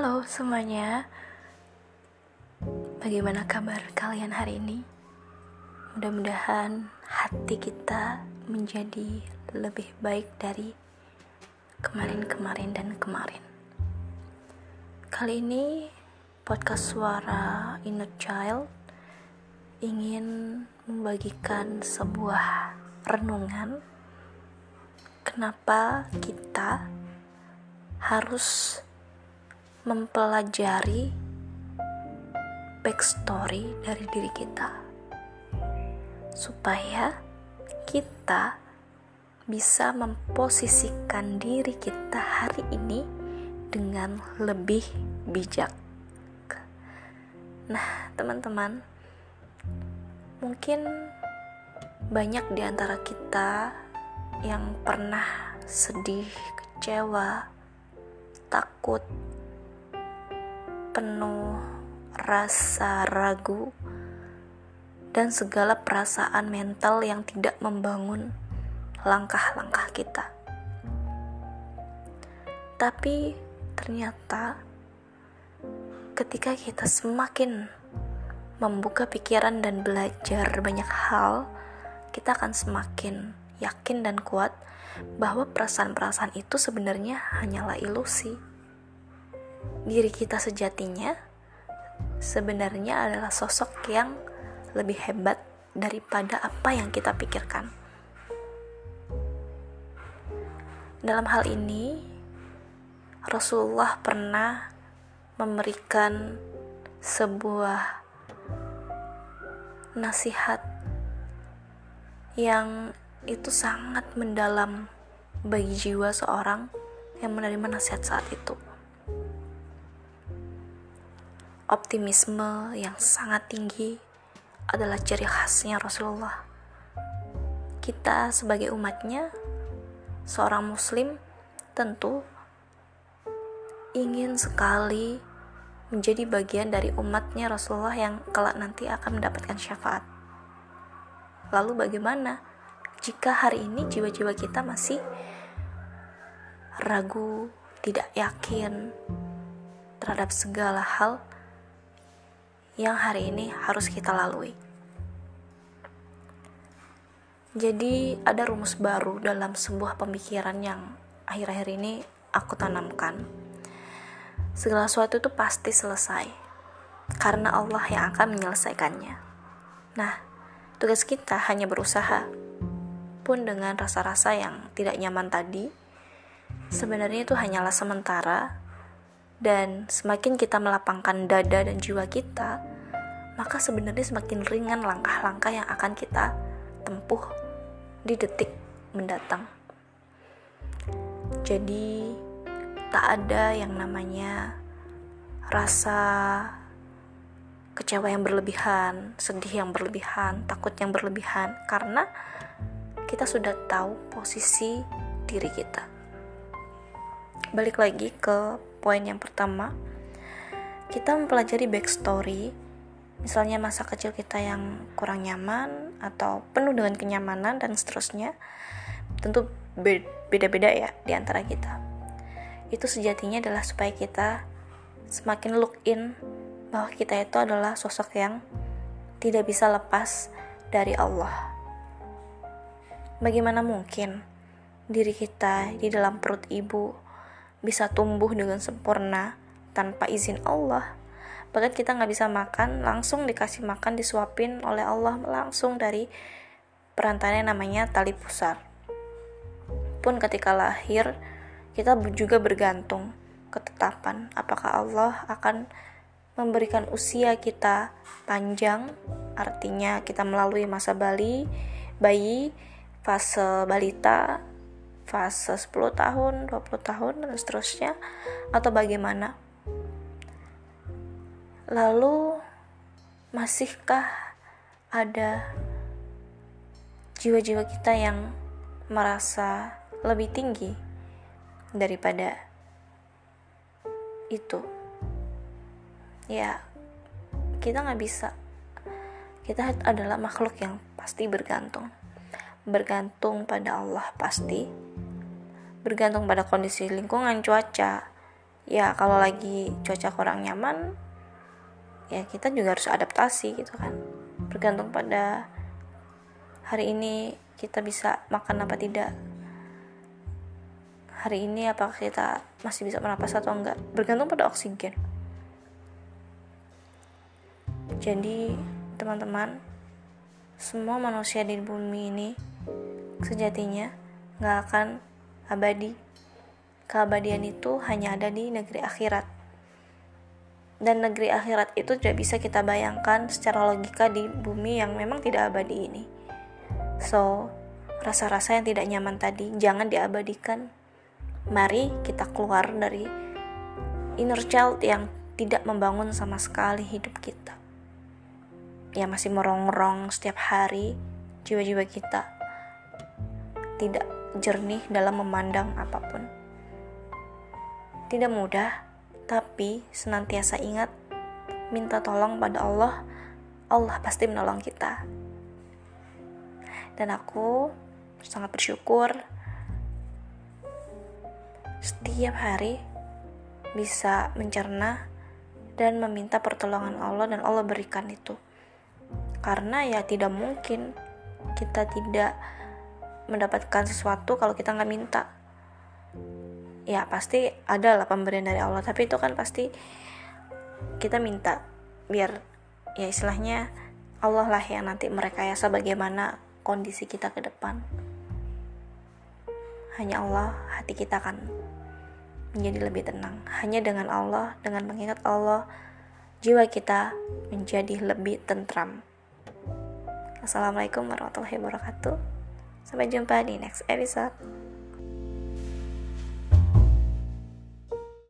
Halo semuanya. Bagaimana kabar kalian hari ini? Mudah-mudahan hati kita menjadi lebih baik dari kemarin-kemarin dan kemarin. Kali ini podcast suara inner child ingin membagikan sebuah renungan. Kenapa kita harus mempelajari backstory dari diri kita supaya kita bisa memposisikan diri kita hari ini dengan lebih bijak. Nah, teman-teman, mungkin banyak di antara kita yang pernah sedih, kecewa, takut, penuh rasa ragu dan segala perasaan mental yang tidak membangun langkah-langkah kita. Tapi ternyata ketika kita semakin membuka pikiran dan belajar banyak hal, kita akan semakin yakin dan kuat bahwa perasaan-perasaan itu sebenarnya hanyalah ilusi diri kita sejatinya sebenarnya adalah sosok yang lebih hebat daripada apa yang kita pikirkan. Dalam hal ini, Rasulullah pernah memberikan sebuah nasihat yang itu sangat mendalam bagi jiwa seorang yang menerima nasihat saat itu optimisme yang sangat tinggi adalah ciri khasnya Rasulullah. Kita sebagai umatnya, seorang muslim tentu ingin sekali menjadi bagian dari umatnya Rasulullah yang kelak nanti akan mendapatkan syafaat. Lalu bagaimana jika hari ini jiwa-jiwa kita masih ragu, tidak yakin terhadap segala hal yang hari ini harus kita lalui. Jadi, ada rumus baru dalam sebuah pemikiran yang akhir-akhir ini aku tanamkan. Segala sesuatu itu pasti selesai karena Allah yang akan menyelesaikannya. Nah, tugas kita hanya berusaha. Pun dengan rasa-rasa yang tidak nyaman tadi, sebenarnya itu hanyalah sementara dan semakin kita melapangkan dada dan jiwa kita, maka sebenarnya semakin ringan langkah-langkah yang akan kita tempuh di detik mendatang. Jadi, tak ada yang namanya rasa kecewa yang berlebihan, sedih yang berlebihan, takut yang berlebihan, karena kita sudah tahu posisi diri kita. Balik lagi ke poin yang pertama, kita mempelajari backstory, misalnya masa kecil kita yang kurang nyaman atau penuh dengan kenyamanan dan seterusnya, tentu beda-beda ya di antara kita. Itu sejatinya adalah supaya kita semakin look in bahwa kita itu adalah sosok yang tidak bisa lepas dari Allah. Bagaimana mungkin diri kita di dalam perut ibu bisa tumbuh dengan sempurna tanpa izin Allah. Bahkan kita nggak bisa makan, langsung dikasih makan, disuapin oleh Allah langsung dari perantara namanya tali pusar. Pun ketika lahir, kita juga bergantung ketetapan apakah Allah akan memberikan usia kita panjang, artinya kita melalui masa bali, bayi, fase balita, fase 10 tahun, 20 tahun dan seterusnya atau bagaimana? Lalu masihkah ada jiwa-jiwa kita yang merasa lebih tinggi daripada itu? Ya, kita nggak bisa. Kita adalah makhluk yang pasti bergantung bergantung pada Allah pasti bergantung pada kondisi lingkungan cuaca ya kalau lagi cuaca kurang nyaman ya kita juga harus adaptasi gitu kan. Bergantung pada hari ini kita bisa makan apa tidak. Hari ini apakah kita masih bisa bernapas atau enggak. Bergantung pada oksigen. Jadi teman-teman semua manusia di bumi ini sejatinya nggak akan abadi. Keabadian itu hanya ada di negeri akhirat dan negeri akhirat itu tidak bisa kita bayangkan secara logika di bumi yang memang tidak abadi ini so rasa-rasa yang tidak nyaman tadi jangan diabadikan mari kita keluar dari inner child yang tidak membangun sama sekali hidup kita. Ya masih merongrong setiap hari jiwa-jiwa kita tidak jernih dalam memandang apa pun. Tidak mudah, tapi senantiasa ingat minta tolong pada Allah, Allah pasti menolong kita. Dan aku sangat bersyukur setiap hari bisa mencerna dan meminta pertolongan Allah dan Allah berikan itu. Karena ya tidak mungkin kita tidak mendapatkan sesuatu kalau kita nggak minta. Ya pasti ada lah pemberian dari Allah, tapi itu kan pasti kita minta biar ya istilahnya Allah lah yang nanti merekayasa bagaimana kondisi kita ke depan. Hanya Allah hati kita kan menjadi lebih tenang. Hanya dengan Allah, dengan mengingat Allah, jiwa kita menjadi lebih tentram. Assalamualaikum warahmatullahi wabarakatuh. Sampai jumpa di next episode.